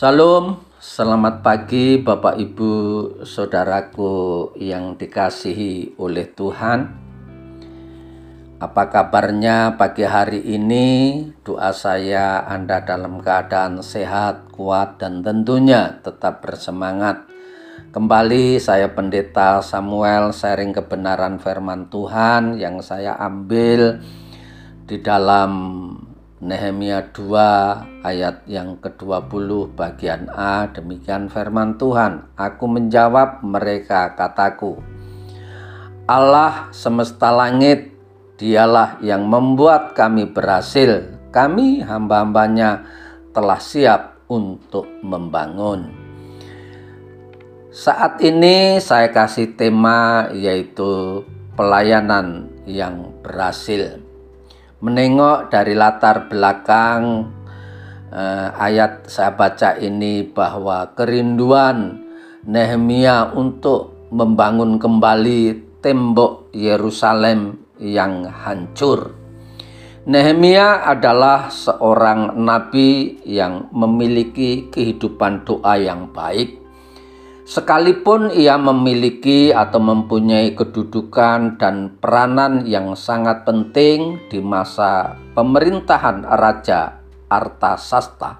Salam, selamat pagi Bapak Ibu Saudaraku yang dikasihi oleh Tuhan. Apa kabarnya pagi hari ini? Doa saya Anda dalam keadaan sehat, kuat, dan tentunya tetap bersemangat. Kembali saya Pendeta Samuel sharing kebenaran firman Tuhan yang saya ambil di dalam Nehemia 2 ayat yang ke-20 bagian A demikian firman Tuhan. Aku menjawab mereka kataku Allah semesta langit dialah yang membuat kami berhasil. Kami hamba-hambanya telah siap untuk membangun. Saat ini saya kasih tema yaitu pelayanan yang berhasil menengok dari latar belakang eh, ayat saya baca ini bahwa kerinduan Nehemia untuk membangun kembali tembok Yerusalem yang hancur. Nehemia adalah seorang nabi yang memiliki kehidupan doa yang baik Sekalipun ia memiliki atau mempunyai kedudukan dan peranan yang sangat penting di masa pemerintahan Raja Artasasta,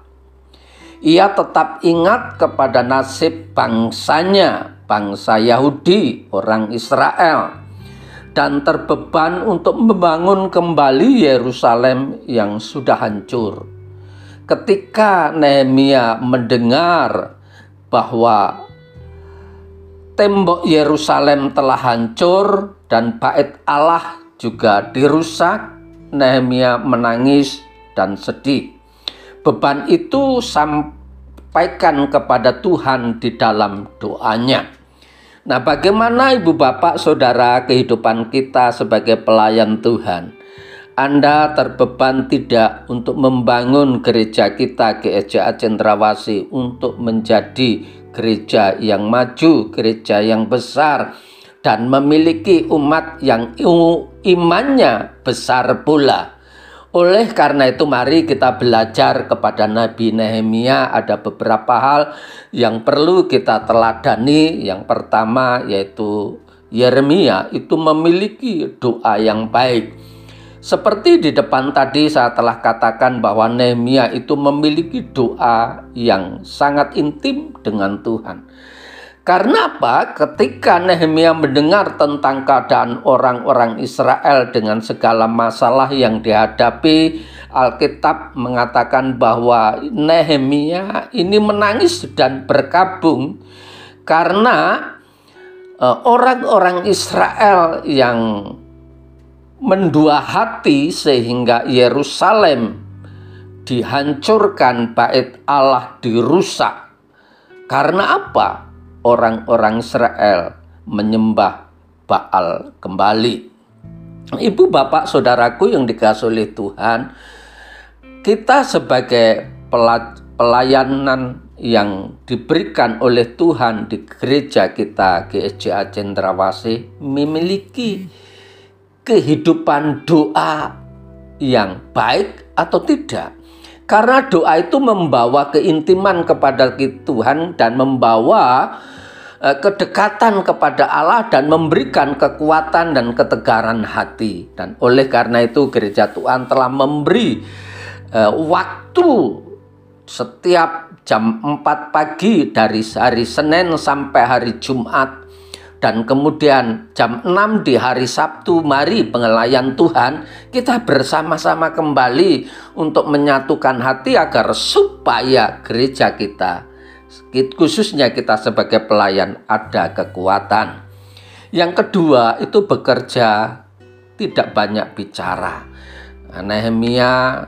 ia tetap ingat kepada nasib bangsanya, bangsa Yahudi, orang Israel, dan terbeban untuk membangun kembali Yerusalem yang sudah hancur. Ketika Nehemia mendengar bahwa tembok Yerusalem telah hancur dan bait Allah juga dirusak, Nehemia menangis dan sedih. Beban itu sampaikan kepada Tuhan di dalam doanya. Nah, bagaimana ibu bapak saudara kehidupan kita sebagai pelayan Tuhan? Anda terbeban tidak untuk membangun gereja kita Gereja Cendrawasi untuk menjadi gereja yang maju, gereja yang besar, dan memiliki umat yang imannya besar pula. Oleh karena itu mari kita belajar kepada Nabi Nehemia ada beberapa hal yang perlu kita teladani. Yang pertama yaitu Yeremia itu memiliki doa yang baik. Seperti di depan tadi saya telah katakan bahwa Nehemia itu memiliki doa yang sangat intim dengan Tuhan. Karena apa? Ketika Nehemia mendengar tentang keadaan orang-orang Israel dengan segala masalah yang dihadapi, Alkitab mengatakan bahwa Nehemia ini menangis dan berkabung karena eh, orang-orang Israel yang mendua hati sehingga Yerusalem dihancurkan, bait Allah dirusak. Karena apa? Orang-orang Israel menyembah Baal kembali. Ibu bapak saudaraku yang dikasih oleh Tuhan, kita sebagai pelayanan yang diberikan oleh Tuhan di gereja kita GSJA Cendrawasih memiliki kehidupan doa yang baik atau tidak. Karena doa itu membawa keintiman kepada Tuhan dan membawa eh, kedekatan kepada Allah dan memberikan kekuatan dan ketegaran hati. Dan oleh karena itu gereja Tuhan telah memberi uh, waktu setiap jam 4 pagi dari hari Senin sampai hari Jumat dan kemudian jam 6 di hari Sabtu mari pengelayan Tuhan kita bersama-sama kembali untuk menyatukan hati agar supaya gereja kita khususnya kita sebagai pelayan ada kekuatan. Yang kedua itu bekerja tidak banyak bicara. Nehemia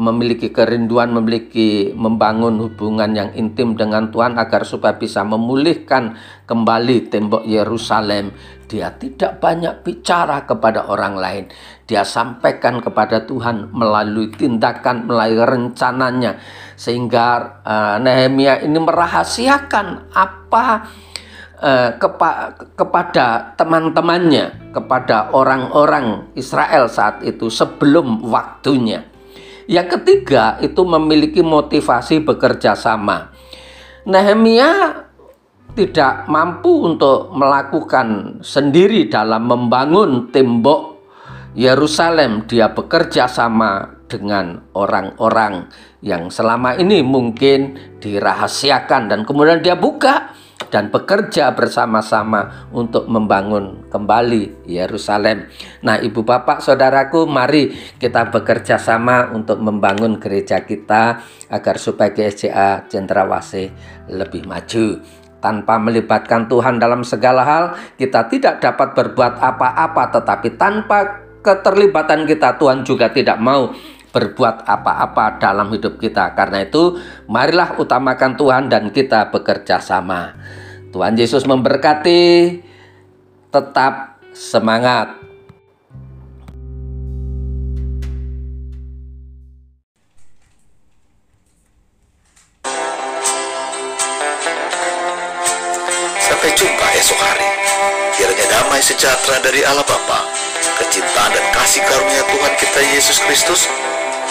memiliki kerinduan, memiliki membangun hubungan yang intim dengan Tuhan agar supaya bisa memulihkan kembali tembok Yerusalem. Dia tidak banyak bicara kepada orang lain. Dia sampaikan kepada Tuhan melalui tindakan, melalui rencananya. Sehingga uh, Nehemia ini merahasiakan apa uh, kepa kepada teman-temannya, kepada orang-orang Israel saat itu sebelum waktunya Yang ketiga itu memiliki motivasi bekerja sama. Nehemia tidak mampu untuk melakukan sendiri dalam membangun tembok Yerusalem. Dia bekerja sama dengan orang-orang yang selama ini mungkin dirahasiakan dan kemudian dia buka dan bekerja bersama-sama untuk membangun kembali Yerusalem. Nah, Ibu Bapak, Saudaraku, mari kita bekerja sama untuk membangun gereja kita agar supaya GSCA Cendrawasih lebih maju. Tanpa melibatkan Tuhan dalam segala hal, kita tidak dapat berbuat apa-apa, tetapi tanpa keterlibatan kita, Tuhan juga tidak mau berbuat apa-apa dalam hidup kita. Karena itu, marilah utamakan Tuhan dan kita bekerja sama. Tuhan Yesus memberkati, tetap semangat. Sampai jumpa esok hari. Kiranya damai sejahtera dari Allah Bapa, kecintaan dan kasih karunia Tuhan kita Yesus Kristus,